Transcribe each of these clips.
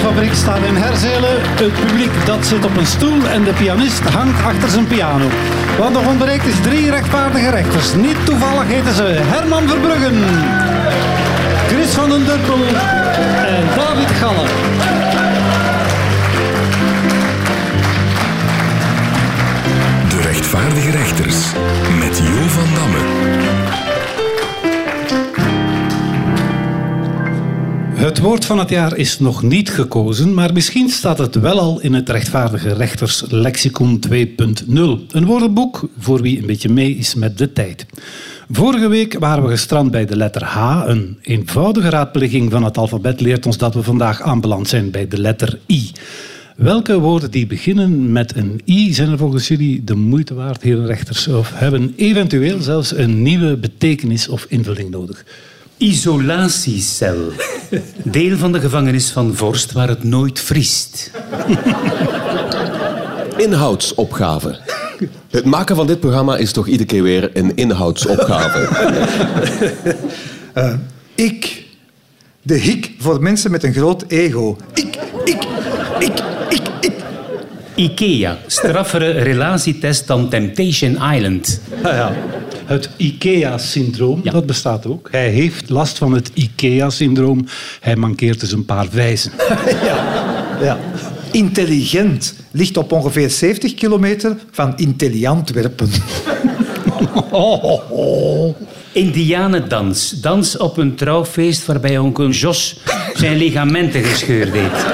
Platenfabriek staat in Herzelen. Het publiek dat zit op een stoel en de pianist hangt achter zijn piano. Wat nog ontbreekt is drie rechtvaardige rechters. Niet toevallig heten ze Herman Verbruggen, Chris van den Durpel en David Galle. De rechtvaardige rechters met Jo van Damme. Het woord van het jaar is nog niet gekozen, maar misschien staat het wel al in het rechtvaardige rechters lexicon 2.0. Een woordenboek voor wie een beetje mee is met de tijd. Vorige week waren we gestrand bij de letter H. Een eenvoudige raadplegging van het alfabet leert ons dat we vandaag aanbeland zijn bij de letter I. Welke woorden die beginnen met een i zijn er volgens jullie de moeite waard, heren rechters, of hebben eventueel zelfs een nieuwe betekenis of invulling nodig? Isolatiecel. Deel van de gevangenis van Vorst waar het nooit vriest. Inhoudsopgave. Het maken van dit programma is toch iedere keer weer een inhoudsopgave. Ik. De hik voor mensen met een groot ego. Ik, ik, ik, ik, ik. IKEA. Straffere relatietest dan Temptation Island. Ah ja. Het IKEA-syndroom, Ja. dat bestaat ook. Hij heeft last van het IKEA-syndroom. Hij mankeert dus een paar vijzen. Ja. Intelligent ligt op ongeveer 70 kilometer van Intelliantwerpen. Indianendans. Dans op een trouwfeest waarbij onkel Jos zijn ligamenten gescheurd heeft.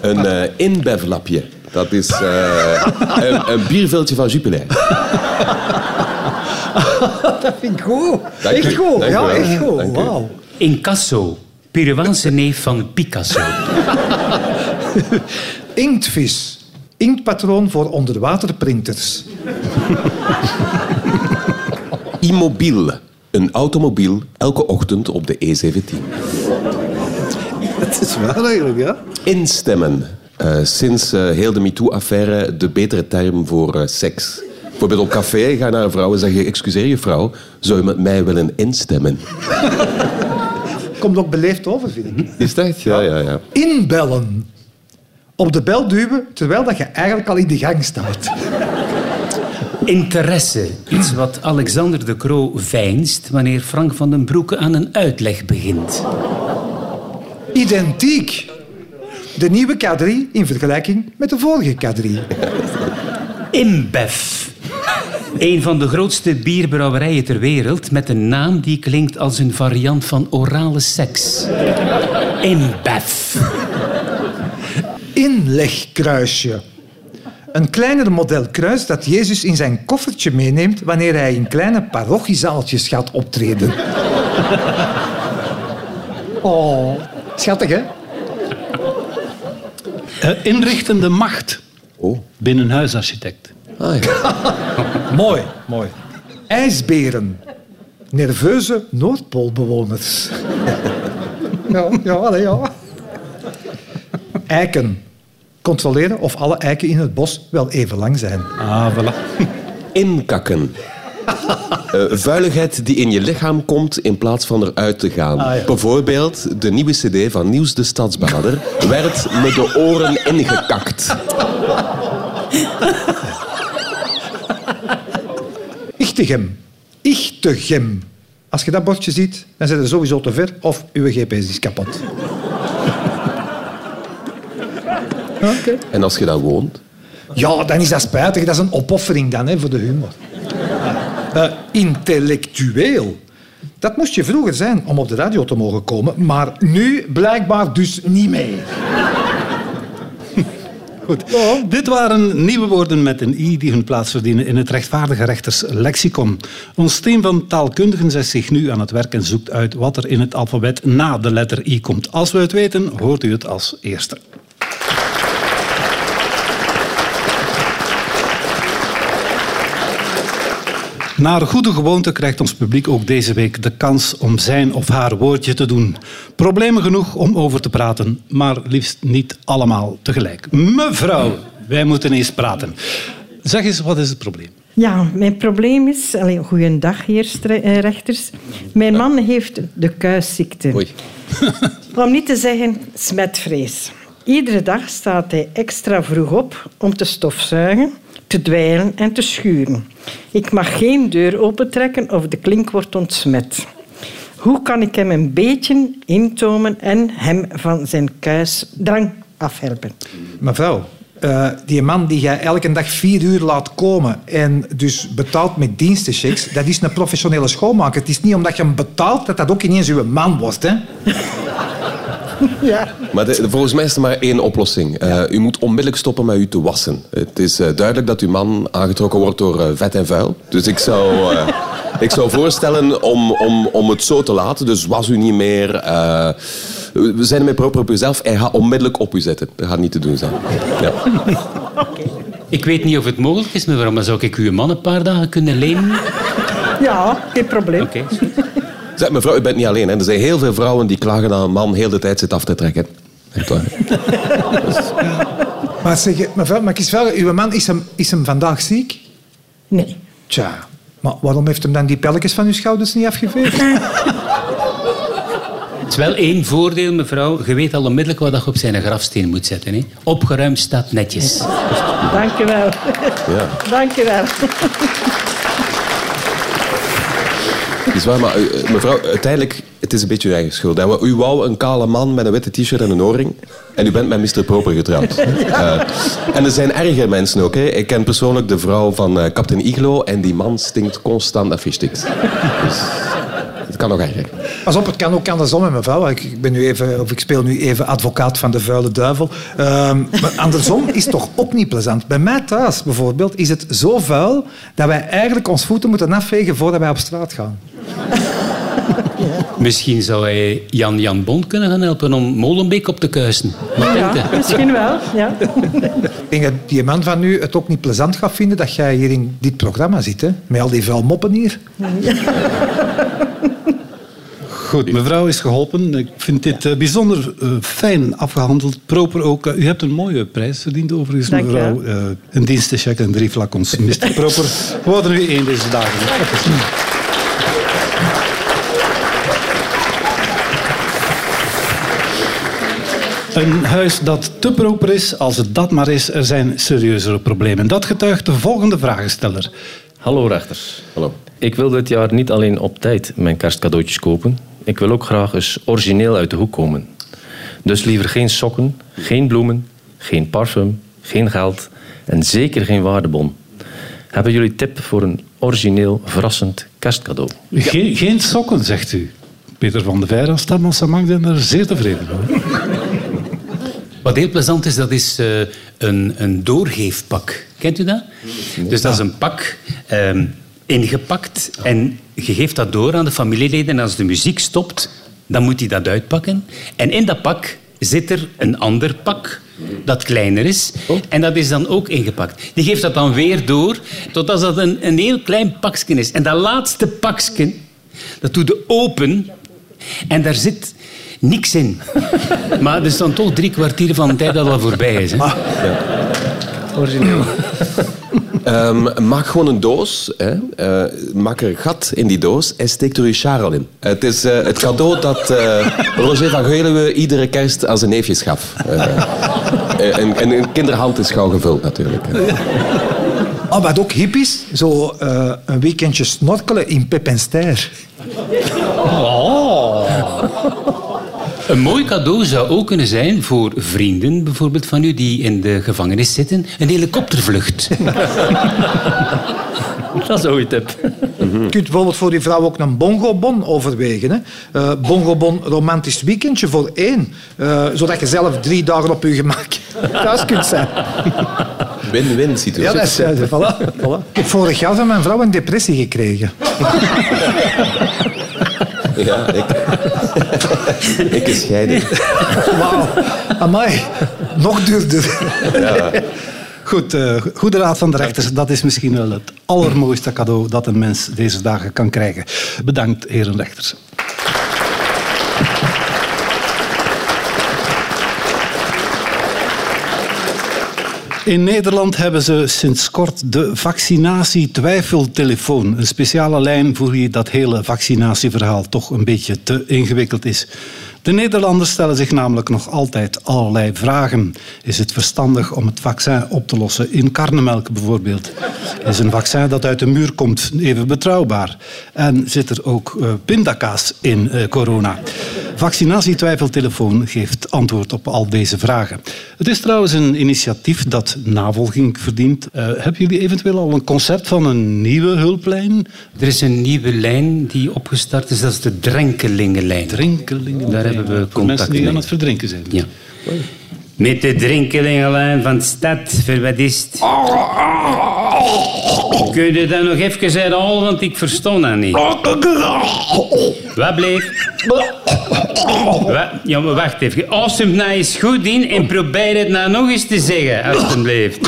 Een eh inbevlapje. Dat is eh, een, een bierveeltje van Jupiler. Dat vind ik goed. Dank echt u. goed. Dank ja, wel. echt goed. Wauw. Incasso. Peruaanse neef van Picasso. Inktvis. Inktpatroon voor onderwaterprinters. Immobiel. Een automobiel elke ochtend op de E17. Dat is wel eigenlijk, ja. Instemmen. Eh, sinds eh, heel de MeToo-affaire de betere term voor eh, seks. Bijvoorbeeld op café ga je naar een vrouw en zeg je... Excuseer je vrouw, zou je met mij willen instemmen? Komt ook beleefd over, vind ik. Is dat? Ja, ja, ja. Inbellen. Op de bel duwen terwijl dat je eigenlijk al in de gang staat. Interesse. Iets wat Alexander de Croo veinst wanneer Frank van den Broeke aan een uitleg begint. Identiek. De nieuwe K3 in vergelijking met de vorige K3. Imbev. Een van de grootste bierbrouwerijen ter wereld met een naam die klinkt als een variant van orale seks. Imbev. Inlegkruisje. Een kleiner model kruis dat Jezus in zijn koffertje meeneemt wanneer hij in kleine parochiezaaltjes gaat optreden. Oh, schattig hè? Eh, inrichtende macht. Oh. Binnenhuisarchitect. Ah, ja. Mooi, mooi. IJsberen. Nerveuze Noordpoolbewoners. ja, ja, allee, ja. Eiken. Controleren of alle eiken in het bos wel even lang zijn. Ah, voilà. Inkakken. Eh, vuiligheid die in je lichaam komt in plaats van eruit te gaan. Ah, ja. Bijvoorbeeld de nieuwe cd van Nieuws de Stadsbader werd met de oren ingekakt. Ichtegem. Ichtegem. Als je dat bordje ziet, dan zit je sowieso te ver of uw GPS is kapot. Oké. En als je daar woont... Ja, dan is dat spijtig. Dat is een opoffering dan, hè, voor de humor. Eh, intellectueel. Dat moest je vroeger zijn om op de radio te mogen komen, maar nu blijkbaar dus niet meer. Goed. Dit waren nieuwe woorden met een i die hun plaats verdienen in het rechtvaardige rechters lexicon. Ons team van taalkundigen zet zich nu aan het werk en zoekt uit wat er in het alfabet na de letter i komt. Als we het weten, hoort u het als eerste. Naar goede gewoonte krijgt ons publiek ook deze week de kans om zijn of haar woordje te doen. Problemen genoeg om over te praten, maar liefst niet allemaal tegelijk. Mevrouw, wij moeten eens praten. Zeg eens, wat is het probleem? Ja, mijn probleem is... Goeiedag, heer eh, rechters. Mijn man heeft de kuisziekte. Oei. Om niet te zeggen smetvrees. Iedere dag staat hij extra vroeg op om te stofzuigen, te dweilen en te schuren. Ik mag geen deur opentrekken of de klink wordt ontsmet. Hoe kan ik hem een beetje intomen en hem van zijn kuisdrang afhelpen? Mevrouw, eh, die man die jij elke dag vier uur laat komen en dus betaalt met dienstenchecks, dat is een professionele schoonmaker. Het is niet omdat je hem betaalt dat dat ook ineens uw man wordt. Hè? Ja. Maar de- volgens mij is er maar één oplossing. Eh, u moet onmiddellijk stoppen met u te wassen. Het is eh, duidelijk dat uw man aangetrokken wordt door eh, vet en vuil. Dus ik zou, eh, ik zou voorstellen om, om, om het zo te laten. Dus was u niet meer. eh, we zijn ermee proper op uzelf. Hij gaat onmiddellijk op u zetten. Dat gaat niet te doen zijn. Ja. Ik weet niet of het mogelijk is, maar zou ik uw man een paar dagen kunnen lenen? Ja, geen probleem. Oké. Zeg, mevrouw, u bent niet alleen. Hè. Er zijn heel veel vrouwen die klagen dat een man heel de tijd zit af te trekken. Echt waar. Maar zeg, mevrouw, mag ik eens vragen, uw man is hem, is hem vandaag ziek? Nee. Tja, maar waarom heeft hem dan die pelletjes van uw schouders niet afgeveegd? Het is wel één voordeel, mevrouw. Je weet al onmiddellijk wat je op zijn grafsteen moet zetten. Hè? Opgeruimd staat netjes. Dank je wel. Ja. Dank je wel. Dat is waar, maar eh, mevrouw, uiteindelijk, het is een beetje uw eigen schuld. Hè. U wou een kale man met een witte t-shirt en een oorring. En u bent met Mr. Proper getrouwd. Eh, en er zijn erge mensen ook. Hè. Ik ken persoonlijk de vrouw van eh kapitein Iglo en die man stinkt constant naar fishsticks. Dus het kan nog erger. Pas op, het kan ook andersom, hè, mevrouw. Ik, ik ben nu even, of ik speel nu even advocaat van de vuile duivel. Ehm, maar andersom is toch ook niet plezant. Bij mij thuis bijvoorbeeld is het zo vuil dat wij eigenlijk ons voeten moeten afvegen voordat wij op straat gaan. Misschien zou hij Jan Jan Bond kunnen gaan helpen om Molenbeek op te kuisen. Wat denkt Ja, misschien wel. Ja. Ik denk dat die man van u het ook niet plezant gaat vinden dat jij hier in dit programma zit. Hè? Met al die vuil moppen hier. Goed, mevrouw is geholpen. Ik vind dit eh, bijzonder eh, fijn afgehandeld. Proper ook. Eh, u hebt een mooie prijs verdiend overigens, Dank mevrouw. Eh, een dienstencheck en drie flacons. Mr. Proper, we worden nu één deze dagen. Een huis dat te proper is, als het dat maar is, er zijn serieuzere problemen. Dat getuigt de volgende vragensteller. Hallo rechters. Hallo. Ik wil dit jaar niet alleen op tijd mijn kerstcadeautjes kopen. Ik wil ook graag eens origineel uit de hoek komen. Dus liever geen sokken, geen bloemen, geen parfum, geen geld en zeker geen waardebon. Hebben jullie tip voor een origineel, verrassend kerstcadeau? Geen, geen sokken, zegt u. Peter van de Veer als Stammelsa mag zijn er zeer tevreden over. Wat heel plezant is, dat is eh, een, een doorgeefpak. Kent u dat? Dus dat is een pak ehm, ingepakt en je geeft dat door aan de familieleden. En als de muziek stopt, dan moet hij dat uitpakken. En in dat pak zit er een ander pak dat kleiner is. En dat is dan ook ingepakt. Die geeft dat dan weer door, totdat dat een, een heel klein pakje is. En dat laatste pakje, dat doet de open en daar zit niks in. Maar er is dan toch drie kwartier van de tijd dat al voorbij is. Hè? Origineel. Ehm, maak gewoon een doos. Hè. Eh, maak er een gat in die doos en steek er je charel in. Het is eh, het cadeau dat eh, Roger van Geulewe iedere kerst aan zijn neefjes gaf. En, en een kinderhand is gauw gevuld natuurlijk. Oh, wat ook hip is, zo eh, een weekendje snorkelen in Pep en Ster. Een mooi cadeau zou ook kunnen zijn voor vrienden bijvoorbeeld van u die in de gevangenis zitten. Een helikoptervlucht. Dat is een goede tip. Je kunt bijvoorbeeld voor die vrouw ook een bongobon overwegen. Hè. Eh, bongobon romantisch weekendje voor één. Eh, zodat je zelf drie dagen op je gemak thuis kunt zijn. Win-win Ja, situatie. dat is... eh, voilà, voilà. Ik heb vorig jaar van mijn vrouw een depressie gekregen. Ja, ik. ik is scheiden. Wauw. Amai. Nog duurder. Goed, eh, goede raad van de rechters. Dat is misschien wel het allermooiste cadeau dat een mens deze dagen kan krijgen. Bedankt, heren rechters. In Nederland hebben ze sinds kort de vaccinatie-twijfeltelefoon. Een speciale lijn voor wie dat hele vaccinatieverhaal toch een beetje te ingewikkeld is. De Nederlanders stellen zich namelijk nog altijd allerlei vragen. Is het verstandig om het vaccin op te lossen in karnemelk bijvoorbeeld? Is een vaccin dat uit de muur komt even betrouwbaar? En zit er ook uh, pindakaas in uh, corona? Vaccinatietwijfeltelefoon geeft antwoord op al deze vragen. Het is trouwens een initiatief dat navolging verdient. Uh, hebben jullie eventueel al een concept van een nieuwe hulplijn? Er is een nieuwe lijn die opgestart is, dat is de Drenkelingenlijn. Drenkelingenlijn. Daar hebben we contact Mensen die aan het verdrinken zijn. Ja. Met de drinkelingenlijn van de stad, voor wat is het? Kun je dat nog even herhalen, want ik verstond dat niet. Wat bleef? Wat? Ja, maar wacht even. Asem nou eens goed in en probeer het nou nog eens te zeggen, alstublieft.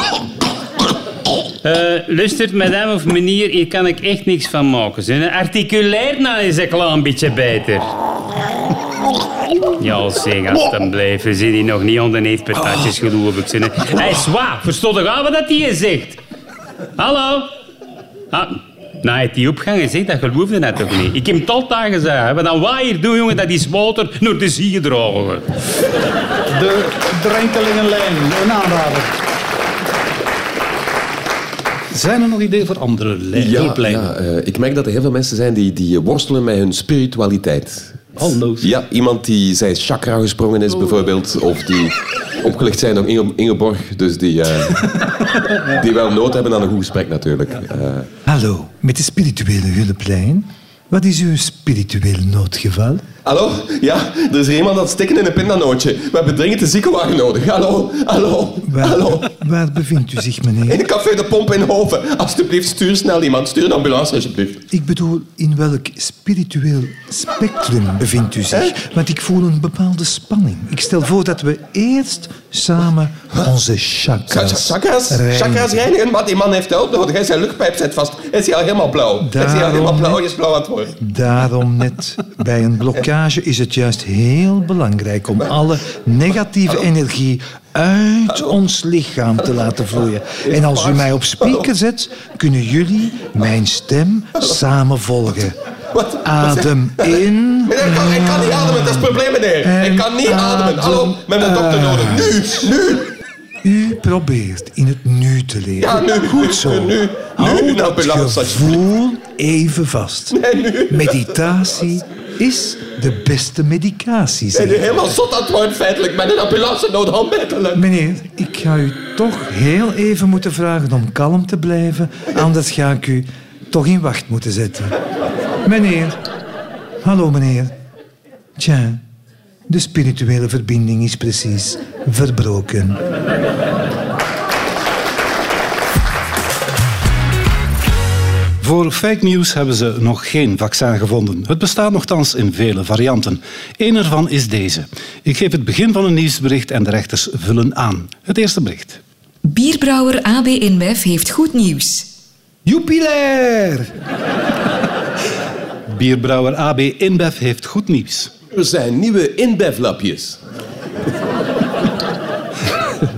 Uh, luistert, madame of meneer, hier kan ik echt niks van maken. Zijn articulair nou eens een klein beetje beter. Ja, zeg, alstublieft. We zitten hier nog niet onder heeft patatjes, geloof ik. Hé, hey, zwaar, verstond ik al wat hij zegt? Hallo? Ah, nou, heeft die opgang gezegd, dat geloofde net toch niet? Ik heb het altijd gezegd. Wat dan wij hier doen, jongen, dat is water naar de zee dragen. De drenkelingenlijn, een aanrader. Zijn er nog ideeën voor andere Ja, hulplijnen? ja uh, ik merk dat er heel veel mensen zijn die, die worstelen met hun spiritualiteit. Hallo. Ja, iemand die zijn chakra gesprongen is bijvoorbeeld, of die opgelicht zijn door Inge, Ingeborg, dus die, uh, die wel nood hebben aan een goed gesprek natuurlijk. Uh, Hallo, met de spirituele hulplijn. Wat is uw spiritueel noodgeval? Hallo? Ja, er is hier iemand aan het stikken in een pindanootje. We hebben dringend een ziekenwagen nodig. Hallo? Hallo? Waar, Hallo? waar bevindt u zich, meneer? In café De Pomp in Hoven. Alsjeblieft, stuur snel iemand. Stuur een ambulance, alsjeblieft. Ik bedoel, in welk spiritueel spectrum bevindt u zich? Want ik voel een bepaalde spanning. Ik stel voor dat we eerst samen onze chakras Chakras? reinigen. Chakras reinigen? Maar die man heeft hulp nodig. Hij zijn luchtpijp zit vast. Is hij al helemaal blauw? Is hij al Daarom helemaal blauw? Hij is blauw aan het worden. Daarom net bij een blokkage is het juist heel belangrijk om alle negatieve energie uit ons lichaam te laten vloeien. En als u mij op speaker zet, kunnen jullie mijn stem samen volgen. Wat? Adem in. Meneer, ik kan, ik kan niet ademen. Dat is het probleem, meneer. Ik kan niet En ademen. Hallo? Met een dokter nodig. Nu. Nu. U probeert in het nu te leven. Ja, nu. Goed zo. Nu. Nu. Hou dat gevoel even vast. Meditatie is de beste medicatie. Zeg. is helemaal zot aan het worden, feitelijk. Met een ambulance nodig, onmiddellijk. Meneer, ik ga u toch heel even moeten vragen om kalm te blijven. Anders ga ik u toch in wacht moeten zetten. Meneer. Hallo, meneer. Tja, de spirituele verbinding is precies verbroken. Voor fake news hebben ze nog geen vaccin gevonden. Het bestaat nogthans in vele varianten. Eén ervan is deze. Ik geef het begin van een nieuwsbericht en de rechters vullen aan. Het eerste bericht. Bierbrouwer AB InBev heeft goed nieuws. Jupiler! Bierbrouwer AB InBev heeft goed nieuws. Er zijn nieuwe inbevlapjes.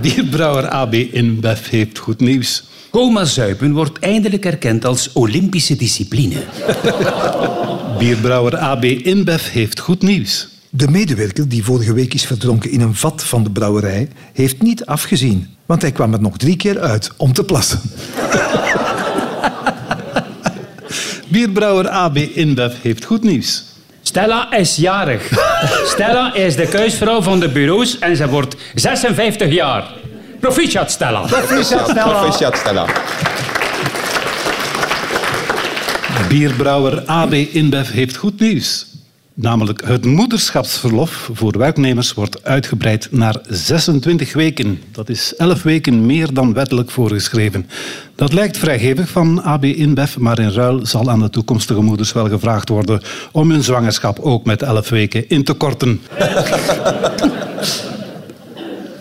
Bierbrouwer AB InBev heeft goed nieuws. Coma zuipen wordt eindelijk erkend als Olympische discipline. Bierbrouwer AB InBev heeft goed nieuws. De medewerker die vorige week is verdronken in een vat van de brouwerij, heeft niet afgezien. Want hij kwam er nog drie keer uit om te plassen. Bierbrouwer AB InBev heeft goed nieuws. Stella is jarig. Stella is de keusvrouw van de bureaus en ze wordt 56 jaar. Proficiat, Stella. Proficiat, Stella. Bierbrouwer AB InBev heeft goed nieuws. Namelijk het moederschapsverlof voor werknemers wordt uitgebreid naar 26 weken. Dat is 11 weken meer dan wettelijk voorgeschreven. Dat lijkt vrijgevig van AB InBev, maar in ruil zal aan de toekomstige moeders wel gevraagd worden om hun zwangerschap ook met 11 weken in te korten.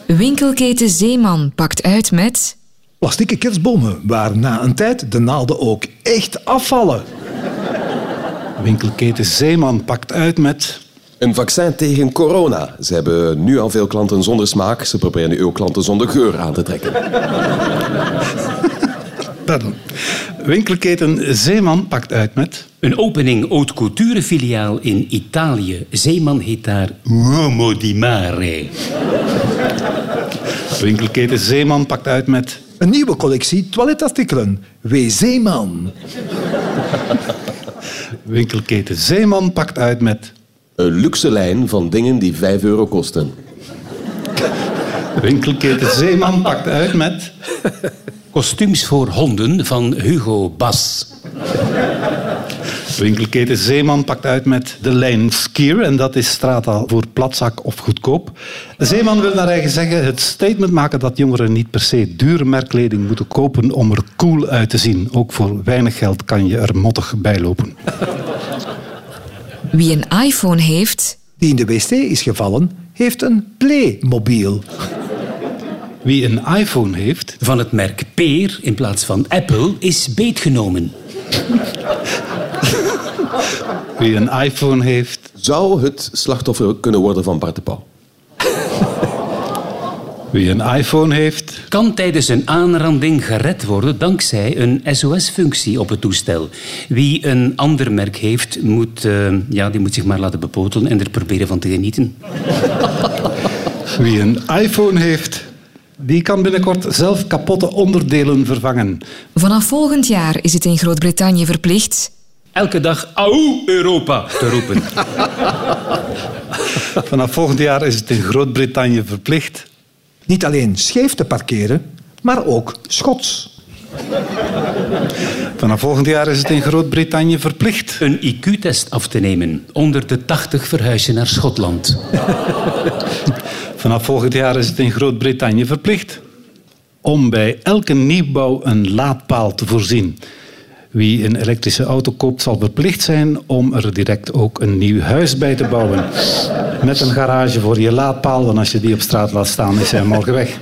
Winkelketen Zeeman pakt uit met... Plastieke kerstbomen, waar na een tijd de naalden ook echt afvallen. Winkelketen Zeeman pakt uit met... Een vaccin tegen corona. Ze hebben nu al veel klanten zonder smaak. Ze proberen nu ook klanten zonder geur aan te trekken. Pardon. Winkelketen Zeeman pakt uit met... Een opening haute couture filiaal in Italië. Zeeman heet daar Uomo di Mare. Winkelketen Zeeman pakt uit met... Een nieuwe collectie toiletartikelen. WC-man. Winkelketen Zeeman pakt uit met... Een luxe lijn van dingen die 5 euro kosten. Winkelketen Zeeman pakt uit met... Kostuums voor honden van Hugo Bas. Winkelketen Zeeman pakt uit met de lijn Skier. En dat is straattaal voor platzak of goedkoop. Zeeman wil naar eigen zeggen het statement maken dat jongeren niet per se dure merkkleding moeten kopen om er cool uit te zien. Ook voor weinig geld kan je er mottig bij lopen. Wie een iPhone heeft, Die in de wc is gevallen, heeft een Playmobil. Wie een iPhone heeft, Van het merk Peer in plaats van Apple is beetgenomen. Wie een iPhone heeft, Zou het slachtoffer kunnen worden van Bart de Pauw? wie een iPhone heeft, Kan tijdens een aanranding gered worden dankzij een SOS-functie op het toestel. Wie een ander merk heeft, moet, eh, ja, die moet zich maar laten bepotelen en er proberen van te genieten. wie een iPhone heeft, die kan binnenkort zelf kapotte onderdelen vervangen. vanaf volgend jaar is het in Groot-Brittannië verplicht. Elke dag Auw Europa te roepen. Vanaf volgend jaar is het in Groot-Brittannië verplicht. Niet alleen scheef te parkeren, maar ook schots. Vanaf volgend jaar is het in Groot-Brittannië verplicht. Een IQ-test af te nemen. Onder de 80 verhuizen naar Schotland. Vanaf volgend jaar is het in Groot-Brittannië verplicht om bij elke nieuwbouw een laadpaal te voorzien. Wie een elektrische auto koopt, zal verplicht zijn om er direct ook een nieuw huis bij te bouwen. Met een garage voor je laadpaal, want als je die op straat laat staan, is hij morgen weg.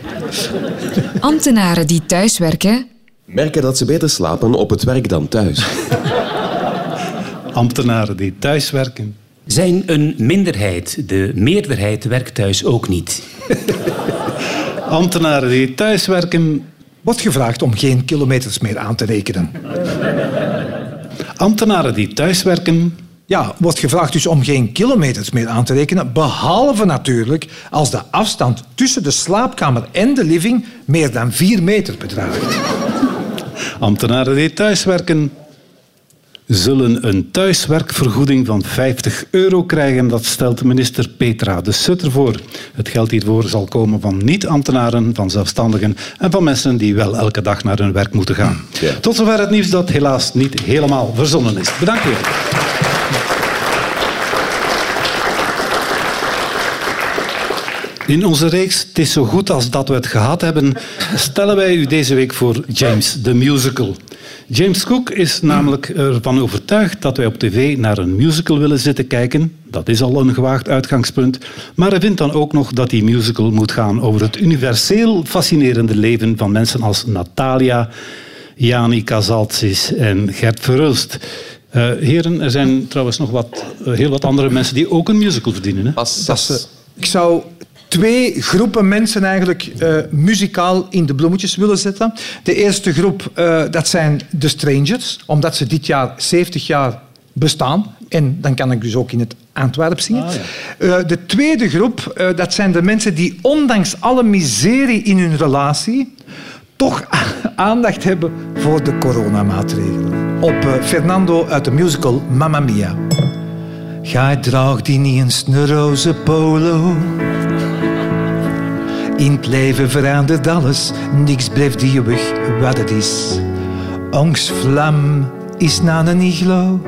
Ambtenaren die thuiswerken, Merken dat ze beter slapen op het werk dan thuis. Ambtenaren die thuiswerken. Zijn een minderheid. De meerderheid werkt thuis ook niet. Ambtenaren die thuiswerken. Wordt gevraagd om geen kilometers meer aan te rekenen. Ambtenaren die thuiswerken. Ja, wordt gevraagd dus om geen kilometers meer aan te rekenen, behalve natuurlijk als de afstand tussen de slaapkamer en de living meer dan 4 meter bedraagt. Ambtenaren die thuiswerken zullen een thuiswerkvergoeding van 50 euro krijgen. Dat stelt minister Petra de Sutter voor. Het geld hiervoor zal komen van niet-ambtenaren, van zelfstandigen en van mensen die wel elke dag naar hun werk moeten gaan. Ja. Tot zover het nieuws dat helaas niet helemaal verzonnen is. Bedankt wel. In onze reeks Het is zo goed als dat we het gehad hebben, stellen wij u deze week voor James, the musical. James Cook is namelijk ervan overtuigd dat wij op tv naar een musical willen zitten kijken. Dat is al een gewaagd uitgangspunt. Maar hij vindt dan ook nog dat die musical moet gaan over het universeel fascinerende leven van mensen als Natalia, Jani Kazaltsis en Gert Verhulst. Eh, heren, er zijn trouwens nog wat, eh, heel wat andere mensen die ook een musical verdienen. Hè? Pas, eh, ik zou twee groepen mensen eigenlijk eh, muzikaal in de bloemetjes willen zetten. De eerste groep, eh, dat zijn de Strangers, omdat ze dit jaar 70 jaar bestaan. En dan kan ik dus ook in het Antwerp zingen. Eh, de tweede groep, dat zijn de mensen die ondanks alle miserie in hun relatie toch aandacht hebben voor de coronamaatregelen. Op Fernando uit de musical Mamma Mia. Gij draagt die niet eens een roze polo. In het leven verandert alles, niks blijft eeuwig wat het is. Angstvlam is na een iglo.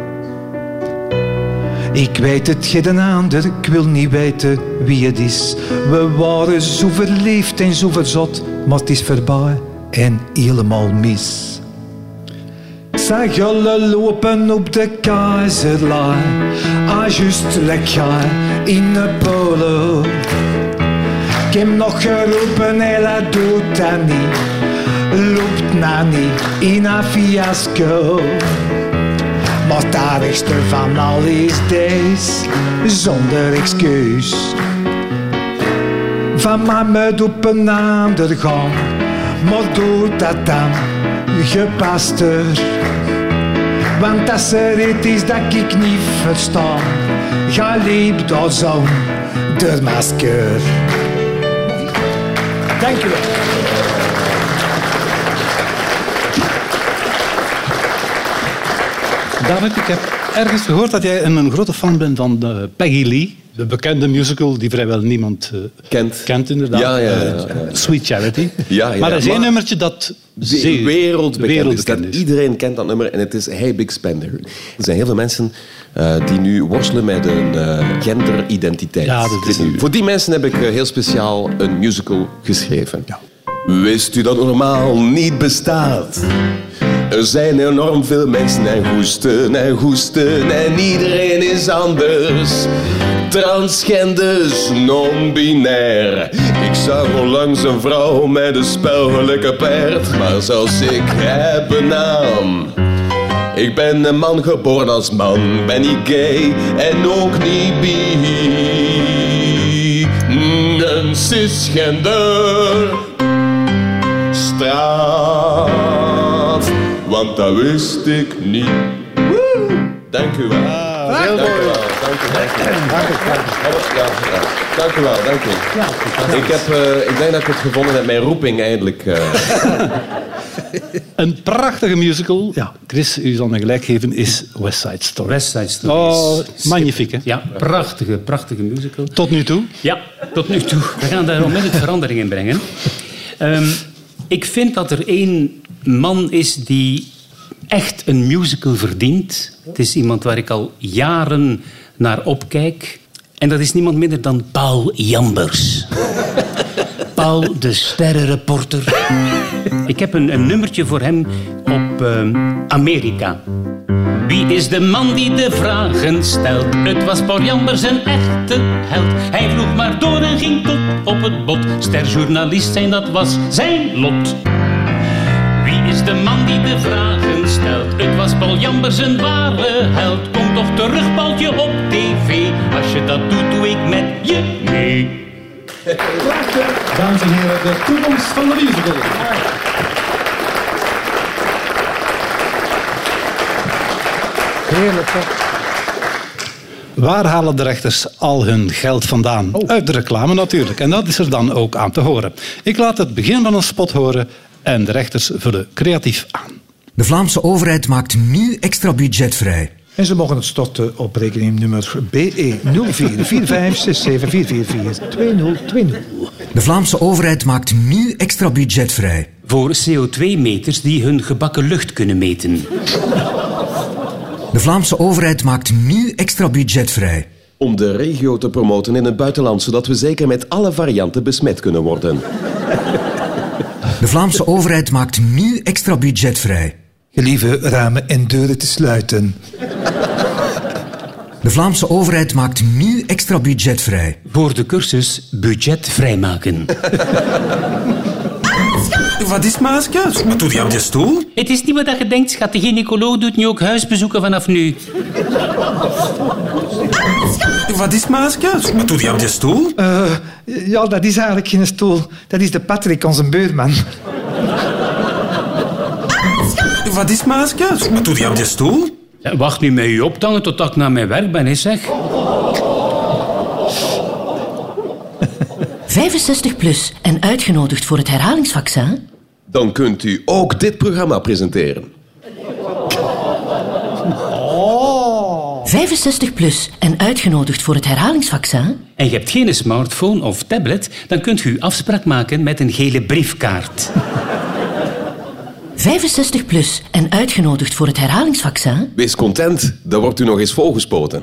Ik weet het geen ander, ik wil niet weten wie het is. We waren zo verliefd en zo verzot, maar het is voorbij en helemaal mis. Zag jullie lopen op de keizerlaan, ah lekker in de polo. Ik heb nog geroepen, hela doet dat niet, loopt na niet in een fiasco. Maar het aardigste van al is deze, zonder excuus. Van mama op een ander gaan, maar doe dat dan gepaster. Want als er iets is dat ik niet versta, ga liep daar zo de masker. Dank u wel. David, ik heb ergens gehoord dat jij een, grote fan bent van eh, Peggy Lee. De bekende musical die vrijwel niemand eh, Kent. kent, inderdaad. Ja, ja, ja, Eh, ja, ja. Sweet Charity. Ja, ja, maar er is één nummertje dat zeer wereldbekend is. wereldbekend Dat is. iedereen kent dat nummer en het is Hey Big Spender. Er zijn heel veel mensen eh, die nu worstelen met een eh, genderidentiteit. Ja, dat is- Voor die mensen heb ik eh, heel speciaal een musical geschreven. Wist u dat normaal niet bestaat? Er zijn enorm veel mensen en goesten en goesten en iedereen is anders. Transgenders, non-binair. Ik zag onlangs een vrouw met een spelgelijke paard, maar zelfs ik heb een naam. Ik ben een man geboren als man, ben niet gay en ook niet bi. Een cisgender straat, want dat wist ik niet. Dank u wel. dank u wel. Dank u wel. Dank u wel. Ja, ja. Dank u wel, dank u. Ik, heb, eh, ik denk dat ik het gevonden heb, mijn roeping eindelijk. eh. Een prachtige musical, ja. Chris, u zal me gelijk geven, is West Side Story. West Side Story. Oh, magnifiek, hè? Ja, prachtige, prachtige musical. Tot nu toe. Ja, tot nu toe. We gaan daar onmiddellijk verandering in brengen. Ehm, ik vind dat er één man is die echt een musical verdient. Het is iemand waar ik al jaren naar opkijk. En dat is niemand minder dan Paul Jambers. Paul, de sterrenreporter. Ik heb een, een nummertje voor hem op ehm, Amerika. Wie is de man die de vragen stelt? Het was Paul Jambers een echte held. Hij vroeg maar door en ging tot op het bot. Sterjournalist zijn, dat was zijn lot. Wie is de man die de vragen stelt? Het was Paul Jambers een ware held. Kom toch terug, Paultje, op tv. Als je dat doet, doe ik met je mee. Dames en heren, de toekomst van de musical. Heerlijk? Waar halen de rechters al hun geld vandaan? Uit de reclame natuurlijk. En dat is er dan ook aan te horen. Ik laat het begin van een spot horen en de rechters vullen creatief aan. De Vlaamse overheid maakt nu extra budget vrij. En ze mogen het storten op rekeningnummer BE 04 De Vlaamse overheid maakt nu extra budget vrij. Voor CO2-meters die hun gebakken lucht kunnen meten. De Vlaamse overheid maakt nu extra budget vrij. Om de regio te promoten in het buitenland, zodat we zeker met alle varianten besmet kunnen worden. De Vlaamse overheid maakt nu extra budget vrij. Gelieve ramen en deuren te sluiten. De Vlaamse overheid maakt nu extra budget vrij. Voor de cursus budget vrijmaken. Wat is Maaske? Wat doe je op je stoel? Het is niet wat je denkt, schat. De gynaecoloog doet nu ook huisbezoeken vanaf nu. Wat is Maaske? Wat doe je op je stoel? Eh, ja, dat is eigenlijk geen stoel. Dat is de Patrick, onze beurman. Wat is Maaske? Wat doe je op je stoel? Wacht nu met je optangen tot ik naar mijn werk ben, hè, zeg. 65 plus en uitgenodigd voor het herhalingsvaccin? Dan kunt u ook dit programma presenteren. 65 plus en uitgenodigd voor het herhalingsvaccin? En je hebt geen smartphone of tablet, dan kunt u afspraak maken met een gele briefkaart. 65 plus en uitgenodigd voor het herhalingsvaccin? Wees content, dan wordt u nog eens volgespoten.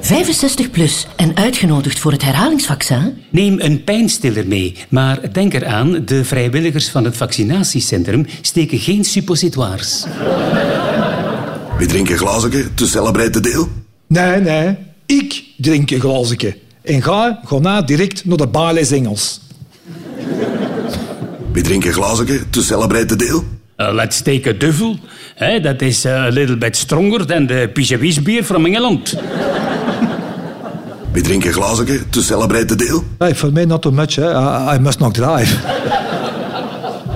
65 plus en uitgenodigd voor het herhalingsvaccin? Neem een pijnstiller mee, maar denk eraan, de vrijwilligers van het vaccinatiecentrum steken geen suppositoires. We drinken glazen te celebrate deel. Nee, nee. Ik drink een glaasje. En ga, ga na direct naar de Bales Engels. We drinken glazen te celebrate deel. Uh, let's take a duvel. Hè, dat is uh, a little bit stronger than the Pigewies beer from Engeland. We drinken een glazen to celebrate the deal. Hey, for me not too much. Hè. I, I must not drive.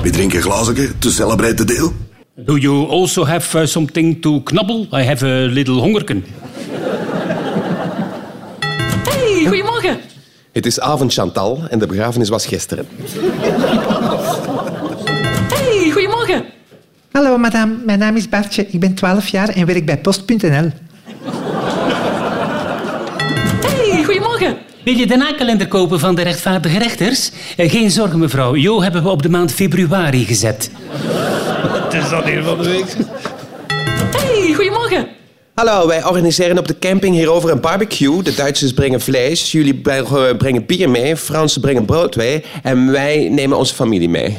We drinken een glazen to celebrate the deal. Do you also have uh, something to knabbel? I have a little hongerken. Hey, goedemorgen. Het is avond Chantal en de begrafenis was gisteren. Hallo madame, mijn naam is Bartje. Ik ben 12 jaar en werk bij Post.nl. Hey, goedemorgen. Wil je de nakalender kopen van de rechtvaardige rechters? Eh, geen zorgen, mevrouw. Jo hebben we op de maand februari gezet. Het is dat hier van de week. Hey, goedemorgen. Hallo, wij organiseren op de camping hierover een barbecue. De Duitsers brengen vlees, jullie bre- brengen bier mee, Fransen brengen brood mee en wij nemen onze familie mee.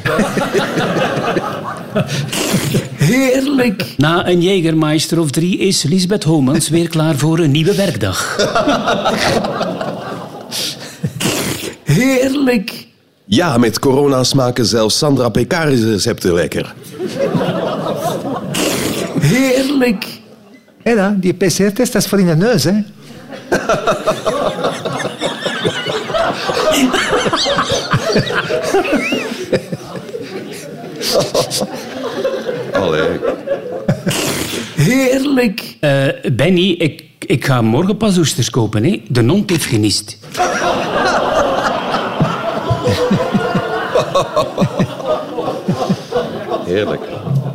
Heerlijk. Na een Jägermeister of drie is Lisbeth Homans weer klaar voor een nieuwe werkdag. Heerlijk. Ja, met corona smaken zelfs Sandra Pekaris recepten lekker. Heerlijk. Hé dan, die PCR-test dat is voor in de neus, hè. Allee. Heerlijk. Eh, Benny, ik, ik ga morgen pas oesters kopen. Hè. De hond heeft genist. Heerlijk.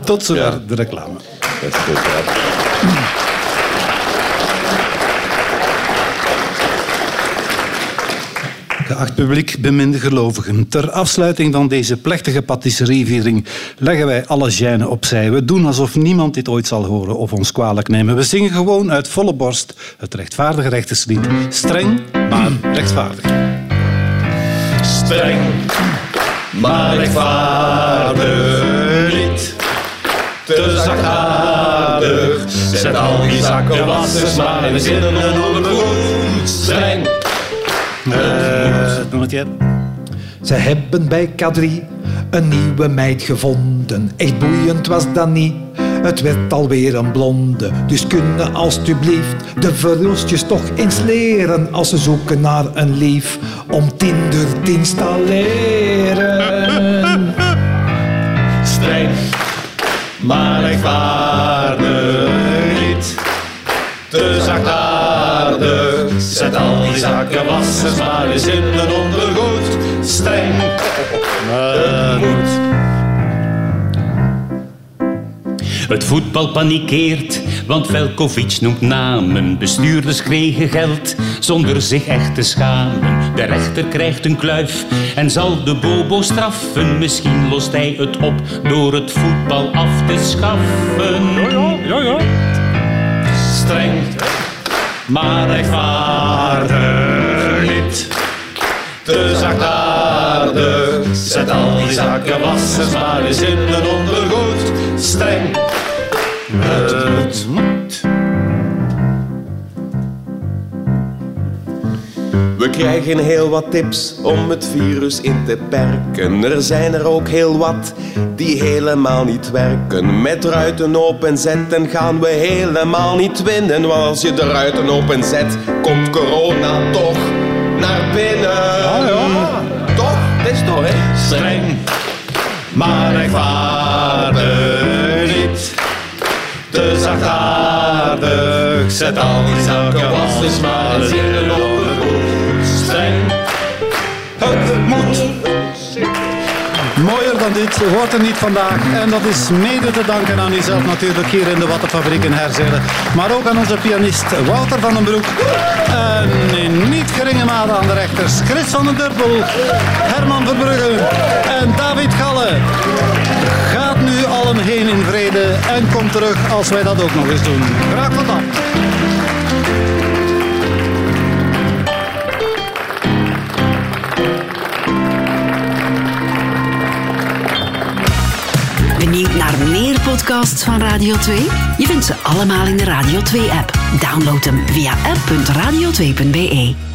Tot zover de reclame. Dat is goed, ja. Geacht publiek, beminde gelovigen. Ter afsluiting van deze plechtige patisserieviering leggen wij alle gêne opzij. We doen alsof niemand dit ooit zal horen of ons kwalijk nemen. We zingen gewoon uit volle borst het rechtvaardige rechterslied. Streng, maar rechtvaardig. Streng, maar rechtvaardig niet. Te zachtaardig, zet al die zakken wassers maar in de zinnen ondergoed. Streng, Doe het. Ze hebben bij K3 een nieuwe meid gevonden. Echt boeiend was dat niet. Het werd alweer een blonde. Dus kunnen alstublieft de verhulstjes toch eens leren als ze zoeken naar een lief om Tinder te installeren. Maar rechtvaardig niet. Te zachtaardig, zet al die zakken wassers maar eens in een ondergoed. Streng, het moet. Het voetbal panikeert, want Velkovic noemt namen. Bestuurders kregen geld zonder zich echt te schamen. De rechter krijgt een kluif en zal de bobo straffen. Misschien lost hij het op door het voetbal af te schaffen. Ja, ja, ja, Streng, maar rechtvaardig niet. Te zachtaardig, zet al die zakken wassers maar eens in een ondergoed. Streng, het moet. We krijgen heel wat tips om het virus in te perken. Er zijn er ook heel wat die helemaal niet werken. Met ruiten openzetten gaan we helemaal niet winnen. Want als je de ruiten openzet, komt corona toch naar binnen. Toch? Dat is toch, hè? Streng, maar rechtvaardig Zachtaardig, zet al die zaken wassers maar eens in ondergoed. Streng, het moet. Mooier dan dit wordt er niet vandaag. En dat is mede te danken aan uzelf natuurlijk hier in de Wattenfabriek in Herzelen. Maar ook aan onze pianist Wouter van den Broek. En in niet geringe mate aan de rechters Chris van den Durpel, Herman Verbrugge en David Galle. Heen in vrede en kom terug als wij dat ook nog eens doen. Graag tot dan. Benieuwd naar meer podcasts van Radio 2? Je vindt ze allemaal in de Radio 2-app. Download hem via app.radio2.be.